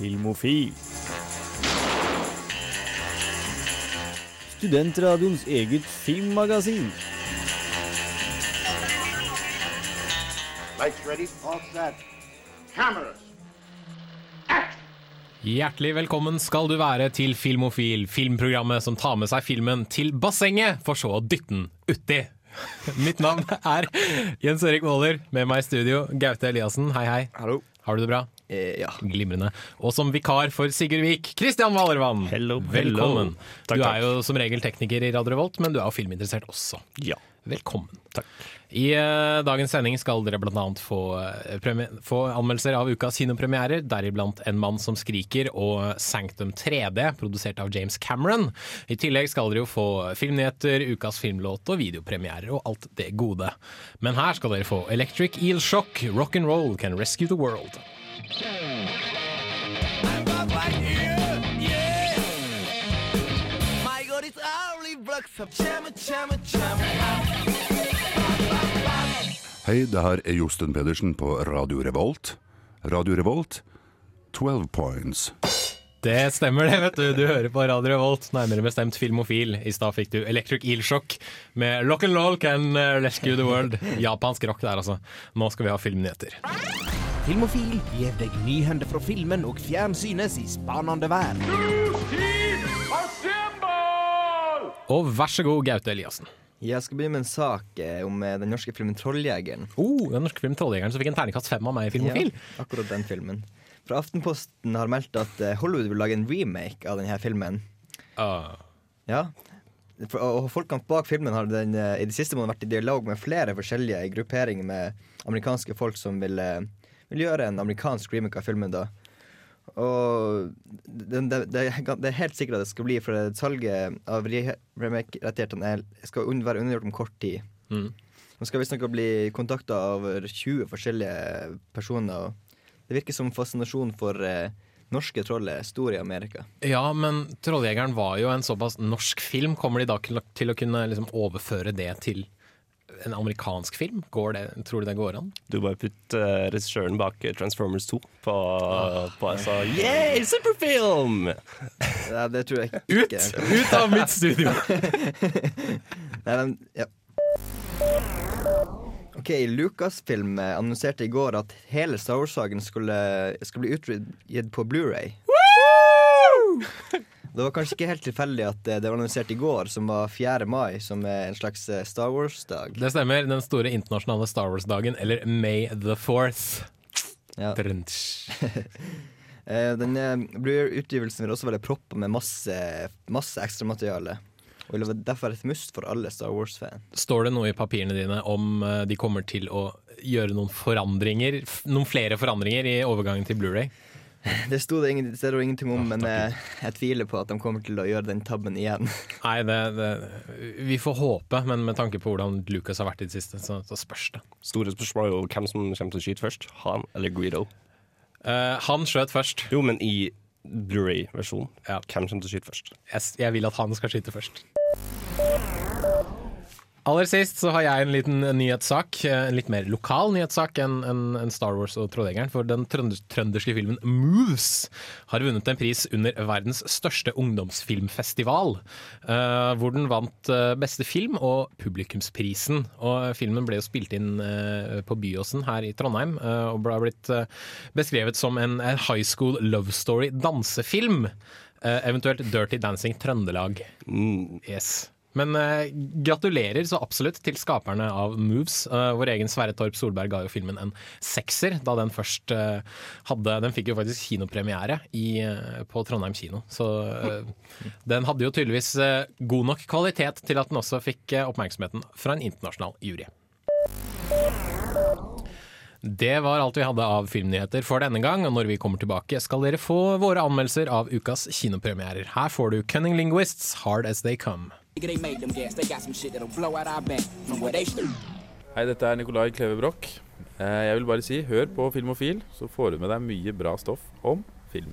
Filmofil. Studentradioens eget filmmagasin. Lights ready, all set. Cameras. Hjertelig velkommen skal du være til Filmofil, filmprogrammet som tar med seg filmen til bassenget, for så å dytte den uti. Mitt navn er Jens Erik Waaler, med meg i studio Gaute Eliassen. Hei, hei. Hallo. Har du det bra? Eh, ja. Glimrende. Og som vikar for Sigurd Vik, Kristian Valervann. Hello, Velkommen. hello. Takk, du er jo som regel tekniker i Radio Revolt, men du er jo filminteressert også. Ja. Velkommen. Takk. I uh, dagens sending skal dere bl.a. Få, uh, få anmeldelser av ukas kinopremierer, deriblant En mann som skriker og Sanctum 3D, produsert av James Cameron. I tillegg skal dere jo få filmnyheter, ukas filmlåt og videopremierer og alt det gode. Men her skal dere få Electric Eel Shock, Rock and Roll Can Rescue the World. Hei, det her er Josten Pedersen på Radio Revolt. Radio Revolt, 12 points. Det stemmer det, vet du. Du hører på Radio Revolt, nærmere bestemt Filmofil. I stad fikk du Electric Eel med Lock and Roll Can uh, Rescue the World. Japansk rock der, altså. Nå skal vi ha filmnyheter. Filmofil gir deg nyhender fra filmen og fjernsynets i spanende verden. Og vær så god, Gaute Eliassen. Jeg skal begynne med en sak eh, om eh, den norske filmen 'Trolljegeren'. Oh, den norske filmen 'Trolljegeren' som fikk en terningkast fem av meg i Filmofil. Ja, akkurat den filmen. Fra Aftenposten har meldt at eh, Hollywood vil lage en remake av denne filmen. Uh. Ja. Og folkene bak filmen har den, i det siste måneden vært i dialog med flere forskjellige grupperinger med amerikanske folk som vil, vil gjøre en amerikansk remake av filmen. da Og det, det, det, det er helt sikkert at det skal bli, for salget av remake-rettighetene er- skal være undergjort om kort tid. Mm. Nå skal visstnok bli kontakta av 20 forskjellige personer. Det virker som fascinasjon for eh, norske troll er stor i Amerika. Ja, men 'Trolljegeren' var jo en såpass norsk film. Kommer de da til å kunne liksom overføre det til en amerikansk film? Går det, tror du det går an? Du bare putt uh, regissøren bak Transformers 2 på, på altså, Yeah, superfilm! Nei, det tror jeg Ut! ikke. Ut av mitt studio! Nei, men, ja. Ok, Lucasfilm eh, annonserte i går at hele Star Wars-saken skulle, skal bli utgitt på Blu-ray. Det var kanskje ikke helt tilfeldig at eh, det var annonsert i går, som var 4. mai, som er en slags eh, Star Wars-dag. Det stemmer. Den store internasjonale Star Wars-dagen, eller May the Fourth. Ja. Eh, Denne Blu-ray-utgivelsen vil også være proppa med masse, masse ekstramateriale. Og vil derfor være et must for alle Star Wars-fan. Står det noe i papirene dine om de kommer til å gjøre noen forandringer, noen flere forandringer i overgangen til Blu-ray? Det sto det, ingen, det ingenting om, men jeg, jeg tviler på at de kommer til å gjøre den tabben igjen. Nei, det, det, vi får håpe, men med tanke på hvordan Lucas har vært i det siste, så, så spørs det. Store spørsmål er jo hvem som kommer til å skyte først. Han eller Greedo? Uh, han skjøt først. Jo, men i Blu-ray-versjonen. Ja. Hvem kommer til å skyte først? Jeg, jeg vil at han skal skyte først. Aller sist så har jeg en liten nyhetssak, eh, en litt mer lokal nyhetssak enn en Star Wars og Trolljegeren. For den trønderske filmen Moves har vunnet en pris under verdens største ungdomsfilmfestival. eh, hvor den vant eh, beste film og publikumsprisen. Og filmen ble jo spilt inn på Byåsen her i Trondheim, og ble blitt beskrevet som en, high school love story dansefilm. Eventuelt Dirty Dancing Trøndelag. Mm. Yes. Men eh, gratulerer så absolutt til skaperne av Moves. Eh, vår egen Sverre Torp Solberg ga jo filmen en sekser da den først eh, hadde Den fikk jo faktisk kinopremiere i, eh, på Trondheim kino. Så eh, den hadde jo tydeligvis eh, god nok kvalitet til at den også fikk oppmerksomheten fra en internasjonal jury. Det var alt vi hadde av filmnyheter for denne gang, og når vi kommer tilbake skal dere få våre anmeldelser av ukas kinopremierer. Her får du Cunning Linguists, Hard As They Come. They made them gas. They got some shit that'll blow out our back from where they stood. Hei, dette er Nikolai Kleve Broch. Eh, Jeg vil bare si, hør på Filmofil, så får du med deg mye bra stoff om film.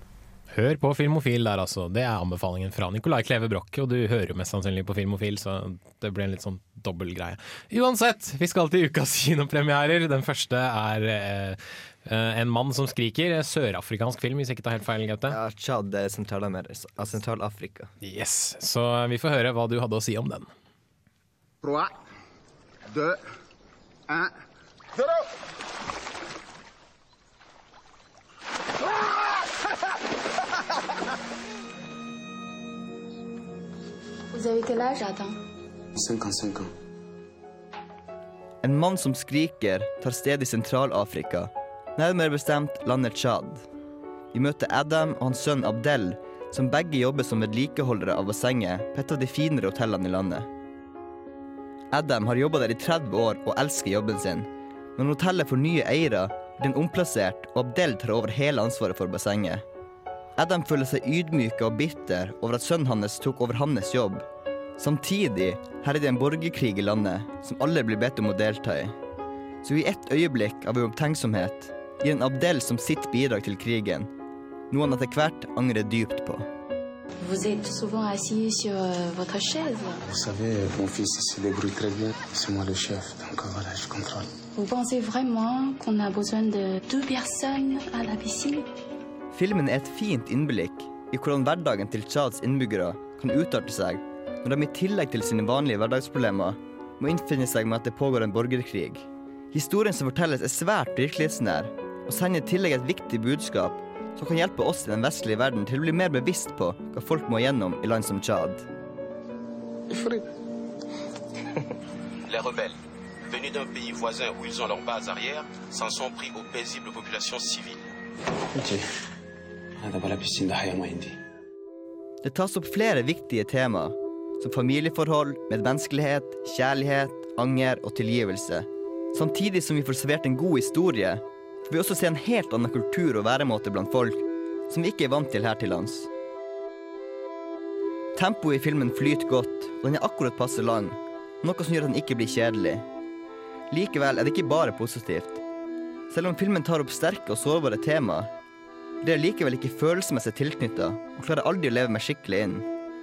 Hør på Filmofil der, altså. Det er anbefalingen fra Nicolai Kleve Broch, og du hører jo mest sannsynlig på Filmofil, så det blir en litt sånn dobbel greie. Uansett, vi skal til ukas kinopremierer. Den første er Eh, En mann som skriker. Sørafrikansk film, hvis jeg ikke tar helt feil, Gaute. Ja, Tsjad er Sentral-Afrika. Yes. Så vi får høre hva du hadde å si om den. Trois, deux, un, zéro. Vous avez quel âge, Adam 55 ans. En mann som skriker, tar sted i Sentral-Afrika, nærmere bestemt landet Tsjad. Vi møter Adam og hans sønn Abdel, som begge jobber som vedlikeholdere av bassenget på et av de finere hotellene i landet. Adam har jobba der i 30 år og elsker jobben sin, men hotellet får nye eiere, blir den omplassert, og Abdel tar over hele ansvaret for bassenget. Adam føler seg ydmyka og bitter over at sønnen hans tok over hans jobb. Samtidig herjer det en borgerkrig i landet som alle blir bedt om å delta i. Så i ett øyeblikk av uopptenksomhet gir en Abdel som sitt bidrag til krigen, noe han etter hvert angrer dypt på. Vous êtes souvent assis sur euh, votre chaise. Vous savez, mon fils se débrouille très bien. C'est moi le chef, donc euh, voilà, je contrôle. Vous pensez vraiment qu'on a besoin de deux personnes à la piscine Filmen er et fint innblikk i hvordan hverdagen til Tsjads innbyggere kan utarte seg når de i tillegg til sine vanlige hverdagsproblemer må innfinne seg med at det pågår en borgerkrig. Historien som fortelles er svært virkelighetsnær og sender i tillegg et viktig budskap som kan hjelpe oss i den vestlige verden til å bli mer bevisst på hva folk må gjennom i land som Tsjad. Det tas opp flere viktige tema, som familieforhold, medmenneskelighet, kjærlighet, anger og tilgivelse, samtidig som vi får servert en god historie får vi også se en helt annen kultur og væremåte blant folk som vi ikke er vant til her til lands. Tempoet i filmen flyter godt, og den er akkurat passe lang, noe som gjør at den ikke blir kjedelig. Likevel er det ikke bare positivt. Selv om filmen tar opp sterke og sårbare tema, blir jeg likevel ikke følelsesmessig tilknytta og klarer aldri å leve meg skikkelig inn.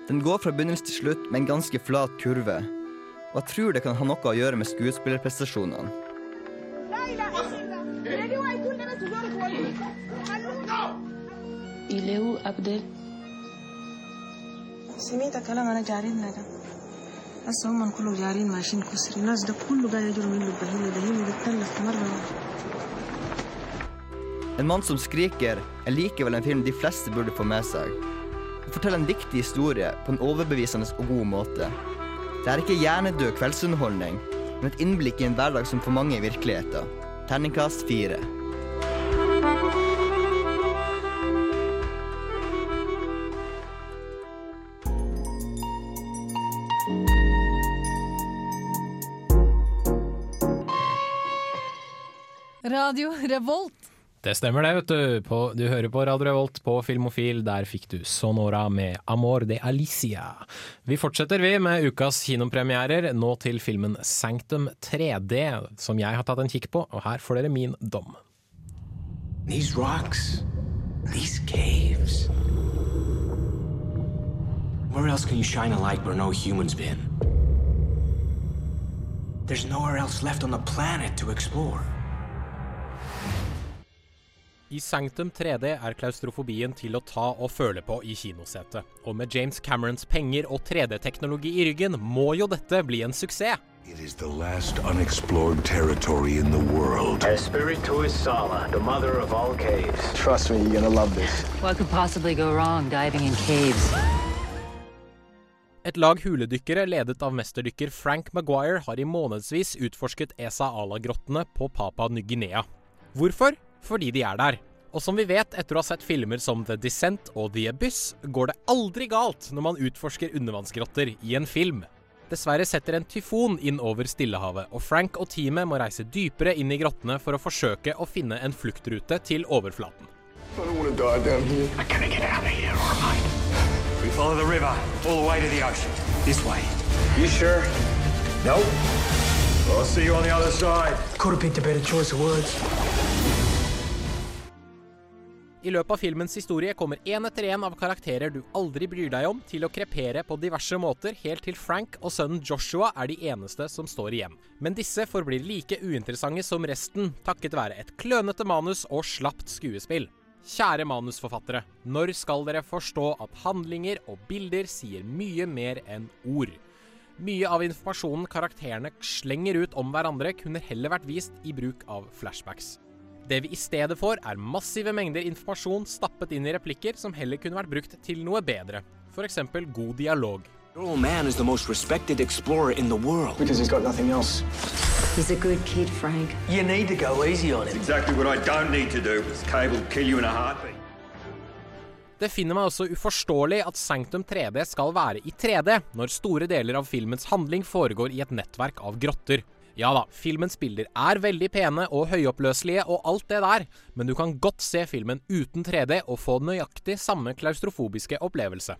Den går fra begynnelse til slutt med en ganske flat kurve, og jeg tror det kan ha noe å gjøre med skuespillerprestasjonene. Il est où, Abdel سمعت كلام انا جارين ده هسه هم كله جارين ماشيين كسر الناس ده كله قاعد يجروا منه البهيمه البهيمه بتتلف مره En mann som skriker er likevel en film de fleste burde få med seg. Den forteller en viktig historie på en overbevisende og god måte. Det er ikke hjernedød kveldsunderholdning, men et innblikk i en hverdag som for mange er virkeligheten. Terningkast fire. Radio Revolt. Det stemmer det, vet du. På, du hører på Radio Revolt på Filmofil. Der fikk du Sonora med Amor de Alicia. Vi fortsetter vi med ukas kinopremierer, nå til filmen Sanctum 3D, som jeg har tatt en kikk på, og her får dere min dom. These rocks, these caves. Where else can you shine a light where no humans been? There's nowhere else left on the planet to explore. I Sanctum 3D er klaustrofobien til å ta og føle på i kinosetet. Og med James Camerons penger og 3D-teknologi i ryggen, må jo dette bli en suksess. It is the last unexplored territory in the world. Espiritu is Sala, the mother of all caves. Trust me, you're gonna love this. What could possibly go wrong diving in caves? Et lag huledykkere ledet av mesterdykker Frank Maguire har i månedsvis utforsket Esa Ala-grottene på Papa Ny-Guinea. Hvorfor? Fordi de er der. Og som vi vet etter å ha sett filmer som The Descent og The Abyss, går det aldri galt når man utforsker undervannsgrotter i en film. Dessverre setter en tyfon inn over Stillehavet, og Frank og teamet må reise dypere inn i grottene for å forsøke å finne en fluktrute til overflaten. I don't wanna die down here. I gotta get out of here, all right? We follow the river all the way to the ocean. This way. You sure? Nope. I'll see you on the other side. Could have picked a better choice of words. I løpet av filmens historie kommer én etter én av karakterer du aldri bryr deg om, til å krepere på diverse måter, helt til Frank og sønnen Joshua er de eneste som står igjen. Men disse forblir like uinteressante som resten, takket være et klønete manus og slapt skuespill. Kjære manusforfattere, når skal dere forstå at handlinger og bilder sier mye mer enn ord? Mye av informasjonen karakterene slenger ut om hverandre, kunne heller vært vist i bruk av flashbacks. Det vi i stedet får, er massive mengder informasjon stappet inn i replikker som heller kunne vært brukt til noe bedre. F.eks. god dialog. Your man is the most respected explorer in the world. Because he's got nothing else. He's a good kid, Frank. You need to go easy on him. Exactly what I don't need to do, because Cable will kill you in a heartbeat. Det finner meg også uforståelig at Sanctum 3D skal være i 3D, når store deler av filmens handling foregår i et nettverk av grotter. Ja da, filmens bilder er veldig pene og høyoppløselige og alt det der, men du kan godt se filmen uten 3D og få nøyaktig samme klaustrofobiske opplevelse.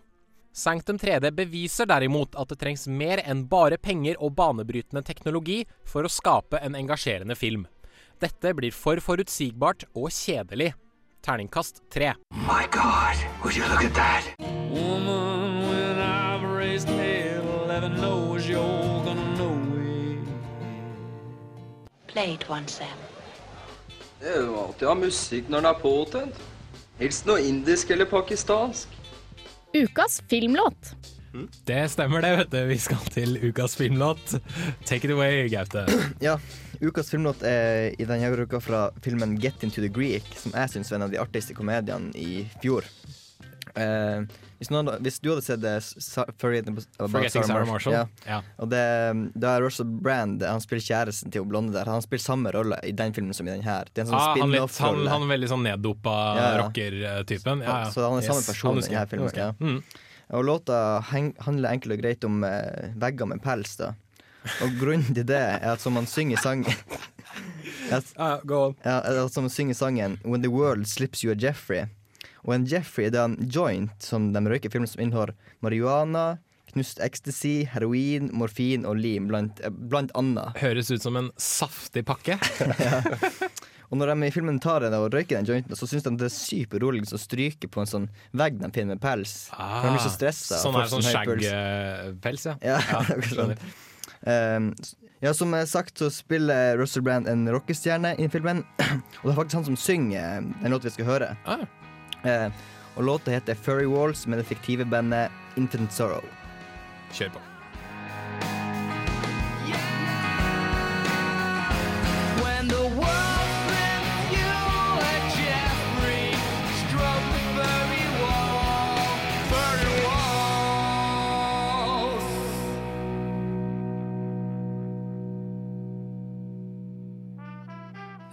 Sanctum 3D beviser derimot at det trengs mer enn bare penger og banebrytende teknologi for å skape en engasjerende film. Dette blir for forutsigbart og kjedelig. Terningkast 3. My God, would you look at that? Woman, when I've raised hell, heaven knows you're Play it once, Sam. Det er jo alltid å ha musikk når den er påtent. Helst noe indisk eller pakistansk. Ukas filmlåt. Det stemmer det, vet du. Vi skal til ukas filmlåt. Take it away, Gaute. Ja, ukas filmlåt er i denne uka fra filmen Get Into The Greek, som jeg syns var en av de artigste komediene i fjor. Eh, hvis, noen, hvis du hadde sett det, Forgetting Sarah Marshall. Ja. Ja. Og det, da er Russell Brand Han spiller kjæresten til blonde der. Han spiller samme rolle i den filmen som i den her. Det er en sånn Ah, han, litt, han, han veldig sånn neddopa Ja, ja. rocker-typen. Så han er samme person i denne filmen. Okay. Ja. Mm. Og låta handler enkelt og greit om uh, vegger med pels. da Og grunnen til det er at som han synger sangen at, ja, at som han synger sangen When the world slips you a Jeffrey. Og en Jeffrey det er en joint som de røyker i film som inneholder marihuana, knust ecstasy, heroin, morfin og lim, blant, blant annet. Høres ut som en saftig pakke. Og når de i filmen tar den og røyker den jointen, så syns de det er sykt beroligende å stryke på en sånn vegg de finner med pels. For de blir så stressa. Sånn er sånn skjeggpels, ja. Ja, Ja, sånn. Um, ja, som sagt, så spiller Russell Brand en rockestjerne i filmen. Og det er faktisk han som synger den låten vi skal høre. Eh, og låta heter Furry Walls med det fiktive bandet Infant Sorrow. Kjør på.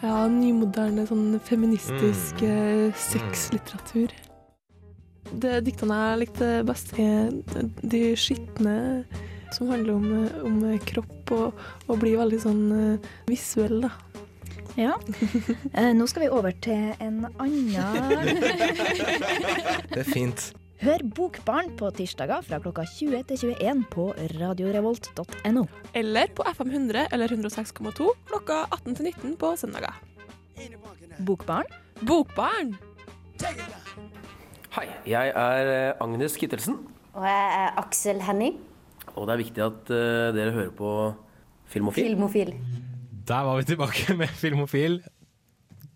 Ja, nymoderne sånn feministisk Mm. eh, sexlitteratur. Det diktene jeg likte best, er de skitne som handler om, eh, om kropp og, og blir veldig sånn eh, visuell, da. Ja. Eh, nå skal vi over til en annen Det er fint. Hør Bokbarn på tirsdager fra klokka 20 til 21 på radiorevolt.no. Eller på FM 100 eller 106,2 klokka 18 til 19 på søndager. Bokbarn? Bokbarn! Hei, jeg er eh, Agnes Kittelsen, Og jeg er Aksel Henning. og det er viktig at uh, dere hører på Filmofil. Filmofil. Der var vi tilbake med Filmofil.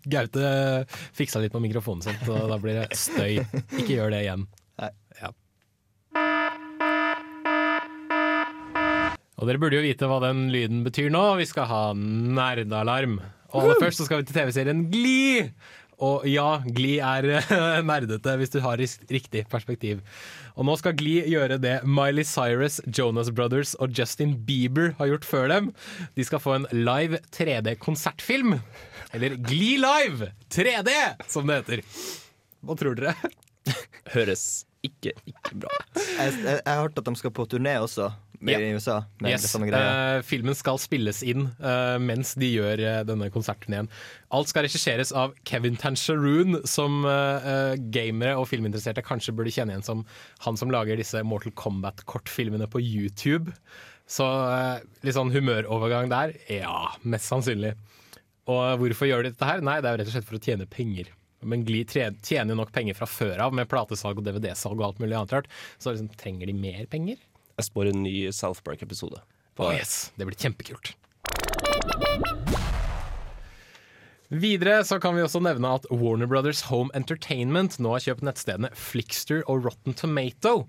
Gaute fiksa litt på mikrofonen sin, så da blir det støy. Ikke gjør det igjen. Ja. Og dere burde jo vite hva den lyden betyr nå. Vi skal ha nerdealarm. Og aller først så skal vi til TV-serien Gli! Og ja, Gli er eh, nerdete hvis du har riktig perspektiv. Og nå skal Gli gjøre det Miley Cyrus, Jonas Brothers og Justin Bieber har gjort før dem. De skal få en live 3D-konsertfilm. Eller Gli Live 3D, som det heter. Hva tror dere? Høres ikke, ikke bra. Jeg, jeg, jeg har hørt at de skal på turné også, med, Ja. i USA. Med Yes, eh, filmen skal spilles inn uh, mens de gjør uh, denne konsertturneen. Alt skal regisseres av Kevin Tancheroon, som gamere og filminteresserte kanskje burde kjenne igjen som han som lager disse Mortal Kombat-kortfilmene på YouTube. Så litt sånn humørovergang der? Ja, mest sannsynlig. Og hvorfor gjør de dette her? Nei, det er jo rett og slett for å tjene penger. Men tjener jo nok penger fra før av med platesalg og DVD-salg og alt mulig annet rart. Så liksom, trenger de mer penger? Jeg spår en ny South Park-episode. Å yes, Det blir kjempekult. Videre så kan vi også nevne at Warner Brothers Home Entertainment nå har kjøpt nettstedene Flixster og Rotten Tomato.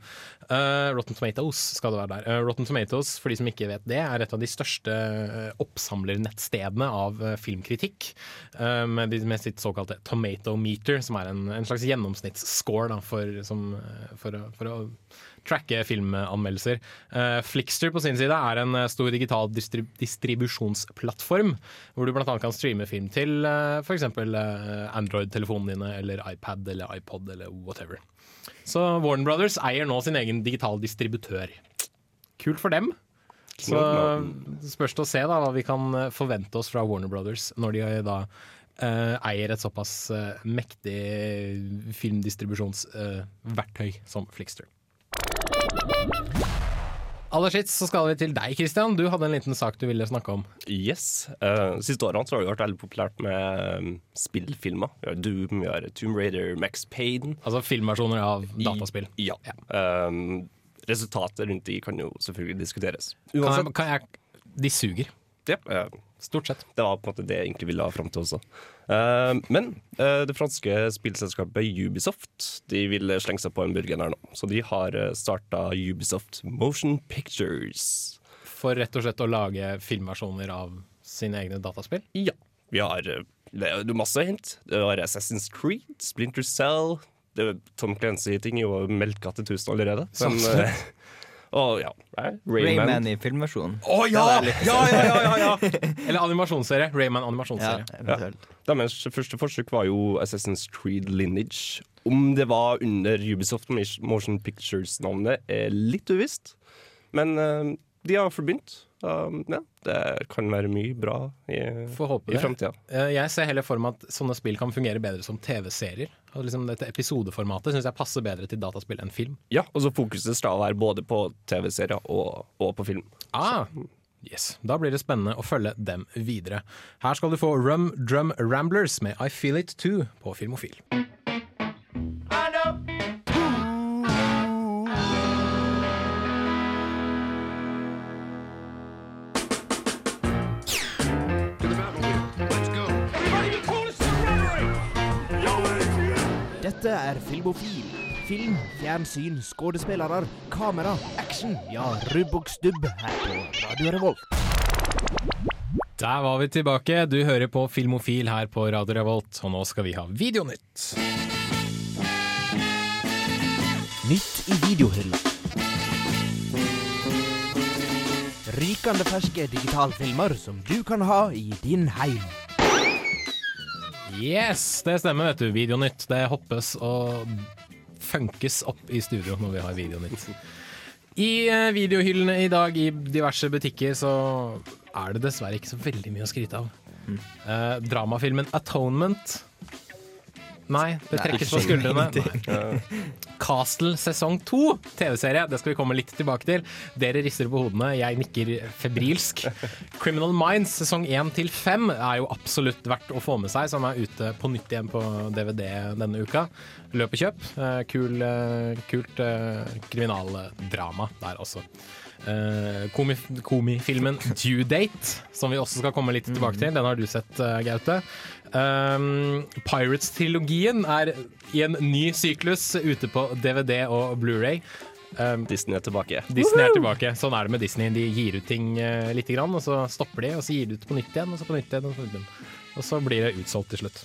Uh, Rotten Tomatoes skal det være der. Uh, Rotten Tomatoes, for de som ikke vet det, er et av de største uh, oppsamlernettstedene av eh, filmkritikk. Uh, med, med sitt såkalte Tomato Meter, som er en, en slags gjennomsnittsscore for, som, eh, for, for å tracke filmanmeldelser. Uh, Flixster på sin side er en eh, stor digital distrib distribusjonsplattform, hvor du bl.a. kan streame film til uh, f.eks. Uh, Android-telefonene dine eller iPad eller iPod eller whatever. Så Warner Brothers eier nå sin egen digital distributør. Kult for dem. Så spørs det å se da hva vi kan eh, forvente oss fra Warner Brothers når de da Uh, eier et såpass uh, mektig filmdistribusjonsverktøy som Flixster. Aller sist så skal vi til deg, Christian. Du hadde en liten sak du ville snakke om. Yes. Uh, siste årene så har det vært veldig populært med um, spillfilmer. Vi har Doom, vi har Tomb Raider, Max Payne. Altså filmversjoner av dataspill? I, ja. Um, resultatet rundt de kan jo selvfølgelig diskuteres. Kan jeg, kan jeg, de suger. Ja, uh, Stort sett. Det var på en måte det jeg egentlig ville ha fram til også. Uh, men uh, det franske spillselskapet Ubisoft De vil slenge seg på en burger her nå. Så de har uh, starta Ubisoft Motion Pictures. For rett og slett å lage filmversjoner av sine egne dataspill? Ja. Vi har det er masse hint. Det var Assassin's Creed, Splinter Cell det, Tom Clancy-ting er jo melka til tusen allerede. Men, og ja, Rayman, Rayman i filmversjonen. Å oh, ja! Ja, ja, ja, ja, Eller animasjonsserie. Rayman animasjonsserie. Ja, Deres første forsøk var jo Assassin's Creed Lineage. Om det var under Ubisoft Motion Pictures-navnet, er litt uvisst. Men uh, de har forbegynt. Um, ja, det kan være mye bra i, i framtida. Jeg ser heller for meg at sånne spill kan fungere bedre som TV-serier. Liksom dette episodeformatet syns jeg passer bedre til dataspill enn film. Ja, og så fokuset skal være både på TV-serier og, og, på film. Ah, yes. Da blir det spennende å følge dem videre. Her skal du få Rum Drum Ramblers med I Feel It Too på Filmofil. Dette er Filmofil. Film, fjernsyn, skuespillere, kamera, action. Ja, rubb og stubb her på Radio Revolt. Der var vi tilbake. Du hører på Filmofil her på Radio Revolt, og nå skal vi ha Videonytt. Nytt i videohylla. Rykende ferske digitalfilmer som du kan ha i din heim. Yes, det stemmer, vet du. Videonytt. Det hoppes og funkes opp i studio når vi har Videonytt. I eh, videohyllene i dag i diverse butikker så er det dessverre ikke så veldig mye å skryte av. Mm. Eh, dramafilmen 'Atonement' Nei, det trekkes på skuldrene. Castle sesong to, TV-serie. Det skal vi komme litt tilbake til. Dere rister på hodene, jeg nikker febrilsk. Criminal Minds sesong én til fem er jo absolutt verdt å få med seg, som er ute på nytt igjen på DVD denne uka. Løp og kjøp. Kul, kult kriminaldrama der også. Uh, komifilmen Due Date, som vi også skal komme litt tilbake til. Den har du sett, uh, Gaute. Um, Pirates-trilogien er i en ny syklus ute på DVD og Blu-ray. Um, Disney er tilbake. Disney er tilbake. Sånn er det med Disney. De gir ut ting uh, lite grann, og så stopper de, og så gir de ut på nytt igjen, og så på nytt igjen. Og så, igjen. Og så blir det utsolgt til slutt.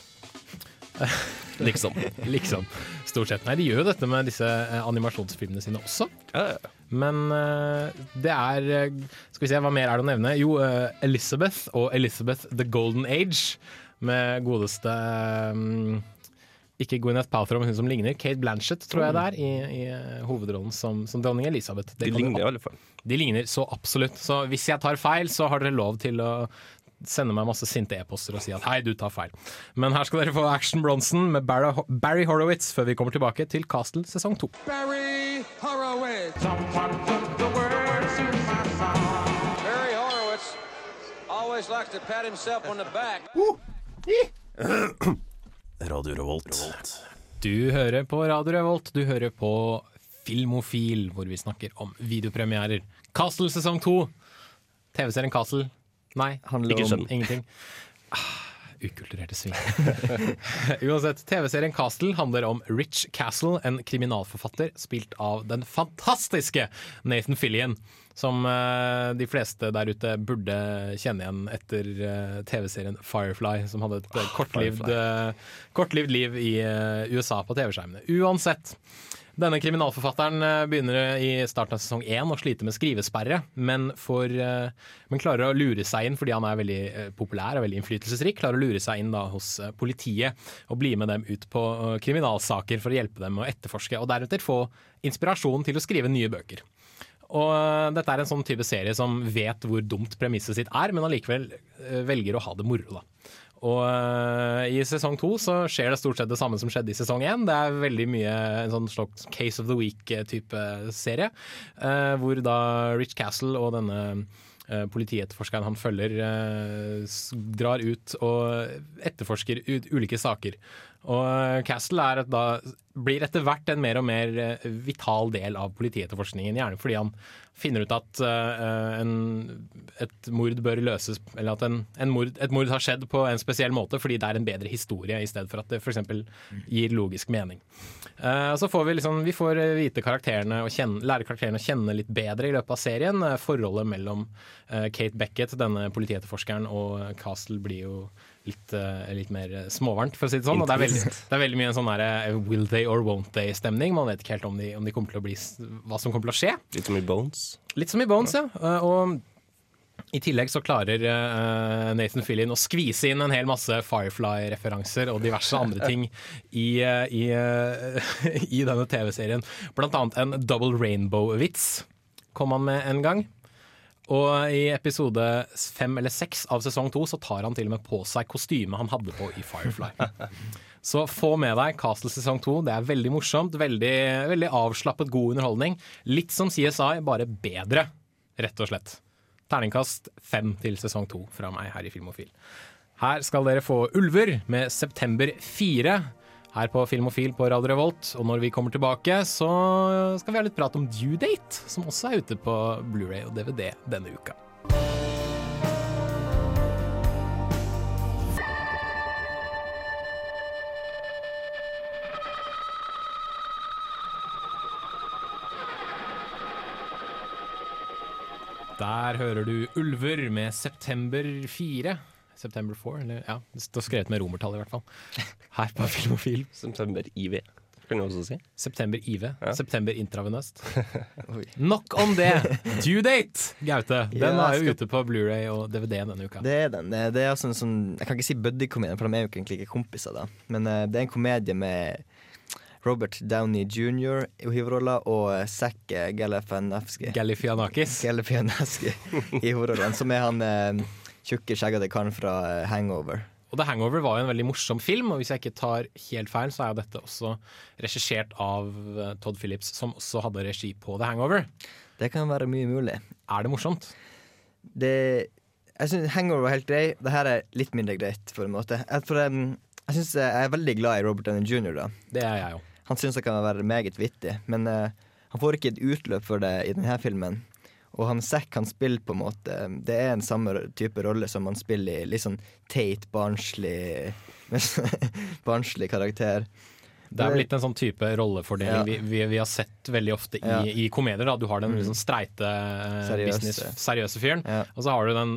liksom. liksom. Stort sett. Nei, de gjør jo dette med disse animasjonsfilmene sine også. Ja, ja. Men uh, det er Skal vi se, hva mer er det å nevne? Jo, uh, Elizabeth og Elizabeth The Golden Age med godeste Ikke Gwyneth Paltrow, men hun som ligner. Kate Blanchett, tror jeg det er, i, i hovedrollen som, som, dronning Elisabeth. Det de ligner i alle fall. De ligner så absolutt. Så hvis jeg tar feil, så har dere lov til å sende meg masse sinte e-poster og si at hei, du tar feil. Men her skal dere få Action Bronson med Barry, Barry Horowitz før vi kommer tilbake til Castle sesong to. Barry Horowitz. Barry Horowitz always likes to pat himself on the back. Radio Revolt. Du hører på Radio Revolt, du hører på Filmofil, hvor vi snakker om videopremierer. Castle sesong to. TV-serien Castle. Nei, Handler ikke om- Ingenting. Ah, ukulturerte svin. Uansett, TV-serien Castle handler om Rich Castle, en kriminalforfatter spilt av den fantastiske Nathan Fillion. Som uh, de fleste der ute burde kjenne igjen etter uh, TV-serien Firefly, som hadde et uh, kortlivd, eh, kortlivd liv i USA på TV-skjermene. Uansett. Denne kriminalforfatteren eh, begynner i starten av sesong én å slite med skrivesperre, men, får, eh, men klarer å lure seg inn fordi han er veldig eh, populær og veldig innflytelsesrik. Klarer å lure seg inn da hos eh, politiet og bli med dem ut på eh, kriminalsaker for å hjelpe dem å etterforske, og deretter få inspirasjon til å skrive nye bøker. Og eh, dette er en sånn type serie som vet hvor dumt premisset sitt er, men allikevel eh, velger å ha det moro. da. Og uh, i sesong to så skjer det stort sett det samme som skjedde i sesong én. Det er veldig mye en sånn slags Case of the Week-type serie. uh, hvor da Rich Castle og denne eh, politietterforskeren han følger, drar ut og etterforsker ulike saker. Og eh, Castle er da, blir etter hvert en mer og mer eh, vital del av politietterforskningen. Gjerne fordi han finner ut at uh, en, et mord bør løses Eller at en, en mord, et mord har skjedd på en spesiell måte fordi det er en bedre historie, i stedet for at det f.eks. gir logisk mening. Uh, så får vi liksom Vi får vite karakterene og kjenne, lære karakterene å kjenne litt bedre i løpet av serien. Forholdet mellom uh, Kate Beckett, denne politietterforskeren, og Castle blir jo litt, eh, litt mer småvarmt, for å si det sånn. Og det er veldig, det er veldig mye en sånn derre eh, will they or won't they-stemning. Man vet ikke helt om de, om de bli hva som kommer til å skje. Litt som i Bones. Litt som i Bones, ja. Eh, Og i tillegg så klarer uh, Nathan Fillion å skvise inn en hel masse Firefly-referanser og diverse andre ting i, uh, i, uh, i denne TV-serien. Blant annet en Double Rainbow-vits kom han med en gang. Og i episode fem eller seks av sesong to så tar han til og med på seg kostymet han hadde på i Firefly. Så få med deg Castle sesong to. Det er veldig morsomt. Veldig, veldig avslappet, god underholdning. Litt som CSI, bare bedre, rett og slett. Terningkast fem til sesong to fra meg her i Filmofil. Her skal dere få Ulver med September 4 her på Filmofil på Radio Revolt. Og når vi kommer tilbake, så skal vi ha litt prat om Due Date, som også er ute på Blu-ray og DVD denne uka. Der hører du Ulver med September 4. September 4, eller ja, det står skrevet med romertall i hvert fall. Her på Filmofil. September IV, kan du også si. September IV. September intravenøst. Nok om det! Due date, Gaute. Den Ja, er jo skal- ute på Blu-ray og DVD denne uka. Det er den. Det det er sånn, sånn Jeg kan ikke si buddy-komedie, for de er jo ikke egentlig ikke kompiser, da. Men uh, det er en komedie med Robert Downey jr. i hovedrolla og eh, Zac eh, Galifianakis Galifianakis. Galifianakis i hovedrollen, som er han eh, tjukke, skjeggete karen fra eh, Hangover. Og The Hangover var jo en veldig morsom film, og hvis jeg ikke tar helt feil, så er jo dette også regissert av eh, Todd Phillips, som også hadde regi på The Hangover. Det kan være mye mulig. Er det morsomt? Det Jeg syns Hangover var helt grei. Det her er litt mindre greit, for en måte. Jeg, for, um, jeg, synes jeg er veldig glad i Robert Downey jr. Da. Det er jeg jo. Han syns det kan være meget vittig, men uh, han får ikke et utløp for det i denne filmen. Og han Zack han spiller på en måte Det er en samme type rolle som han spiller i litt sånn teit, barnslig Barnslig karakter. Det er blitt en sånn type rollefordeling Ja. vi, vi, vi har sett veldig ofte i, Ja. i komedier. Da. Du har den Mm. liksom streite, eh, Seriøse. business, seriøse fyren, og så har du den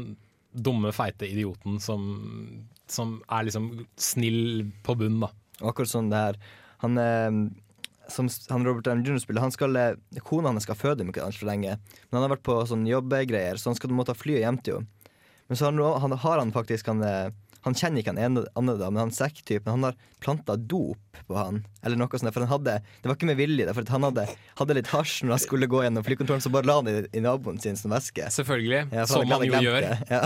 dumme, feite idioten som, som er liksom snill på bunn, da. Og akkurat sånn det her Han, eh, som han Robert Downey Jr. spiller, han skal, eh, kona hans skal føde om ikke altfor lenge. Men han har vært på sånn jobbegreier, så han skal måtte fly hjem til henne. Men så har han, han, har han faktisk han, eh, han kjenner ikke han ene da, men han Zack-typen han har planta dop på han. Eller noe sånt, for han hadde Det var ikke med vilje, for han hadde, hadde litt hasj når han skulle gå gjennom flykontrollen, så bare la han i, i naboen sin som væske. Selvfølgelig. Ja, som han han jo gjør. Ja.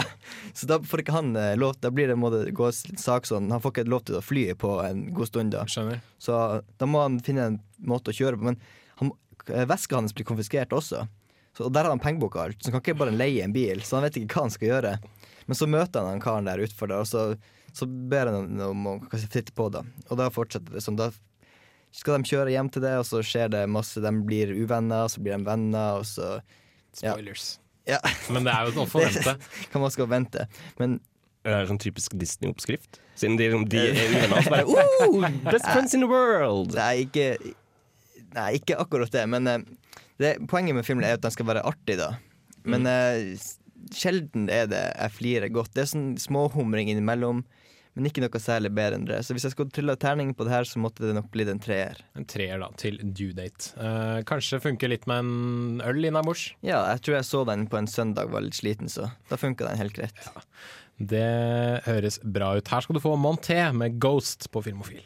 Så da får ikke han eh, lov Da blir det må det gå sak sånn Han får ikke lov til å fly på en god stund da. Skjønner. Så da må han finne en måte å kjøre på. Men han, eh, veska hans blir konfiskert også. Så, og der har han pengeboka alt, så han kan ikke bare leie en bil. Så han vet ikke hva han skal gjøre. Men så møter han han karen der utfor der, og så, så ber han om å hva skal jeg si, flytte på, det. Og da fortsetter det sånn. Da skal de kjøre hjem til det, og så skjer det masse. De blir uvenner, så blir de venner, og så ja. Spoilers. Ja. Men det er jo noe å forvente. Kan man skal vente. Men Det er sånn typisk Disney-oppskrift. Siden de, de er uvenner, så bare oh, Best friends in the world! Nei, ikke, nei, ikke akkurat det. Men eh, det, poenget med filmen er at den skal være artig, da. Men eh, s- sjelden er det jeg flirer godt. Det er sånn småhumring innimellom, men ikke noe særlig bedre enn det. Så hvis jeg skulle trille terning på det her, så måtte det nok blitt en treer. En treer da, til due date. Eh, kanskje funker litt med en øl innabords. Ja, jeg tror jeg så den på en søndag, var litt sliten, så da funka den helt greit. Det høres bra ut. Her skal du få Monté med Ghost på Filmofil.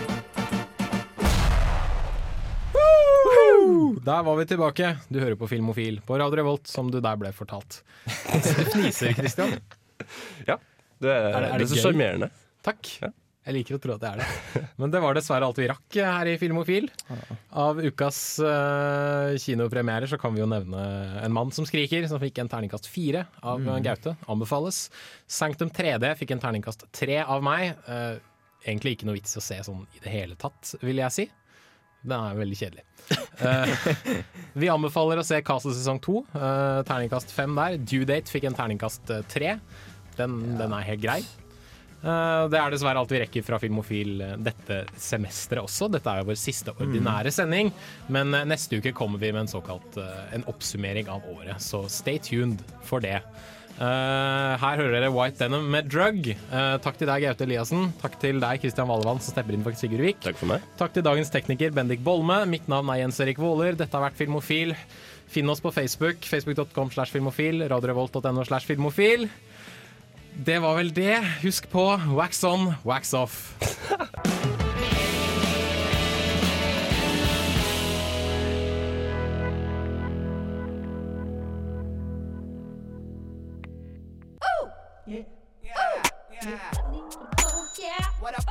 Der var vi tilbake. Du hører på Filmofil på Radio Revolt, som du der ble fortalt. Du fniser, Christian. Ja. Det er, Er det- er det det så sjarmerende. Takk. Jeg liker å tro at det er det. Men det var dessverre alt vi rakk her i Filmofil. Av ukas uh, kinopremierer så kan vi jo nevne En mann som skriker, som fikk en terningkast fire av Mm. Gaute. Anbefales. Sanctum 3D fikk en terningkast tre av meg. Uh, egentlig ikke noe vits å se sånn i det hele tatt, vil jeg si. Den er veldig kjedelig. Uh, vi anbefaler å se Castle sesong to. Uh, terningkast fem der. Due Date fikk en terningkast eh, tre. Den, den er helt grei. Uh, det er dessverre alt vi rekker fra Filmofil dette semesteret også. Dette er jo vår siste ordinære sending, men neste uke kommer vi med en såkalt en oppsummering av året, så stay tuned for det. Eh, her hører dere White Denim med Drug. Uh, takk til deg, Gaute Eliassen. Takk til deg, Kristian Valevann, som stepper inn for Sigurd Vik. Takk for meg. Takk til dagens tekniker Bendik Bolme. Mitt navn er Jens Erik Våler. Dette har vært Filmofil. Finn oss på Facebook. Facebook.com slash filmofil. Radiorevolt.no slash filmofil. Det var vel det. Husk på wax on, wax off. What up?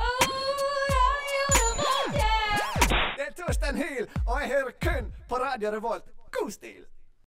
Det er Torstein Hyl, og jeg hører kun på Radio Revolt. God stil!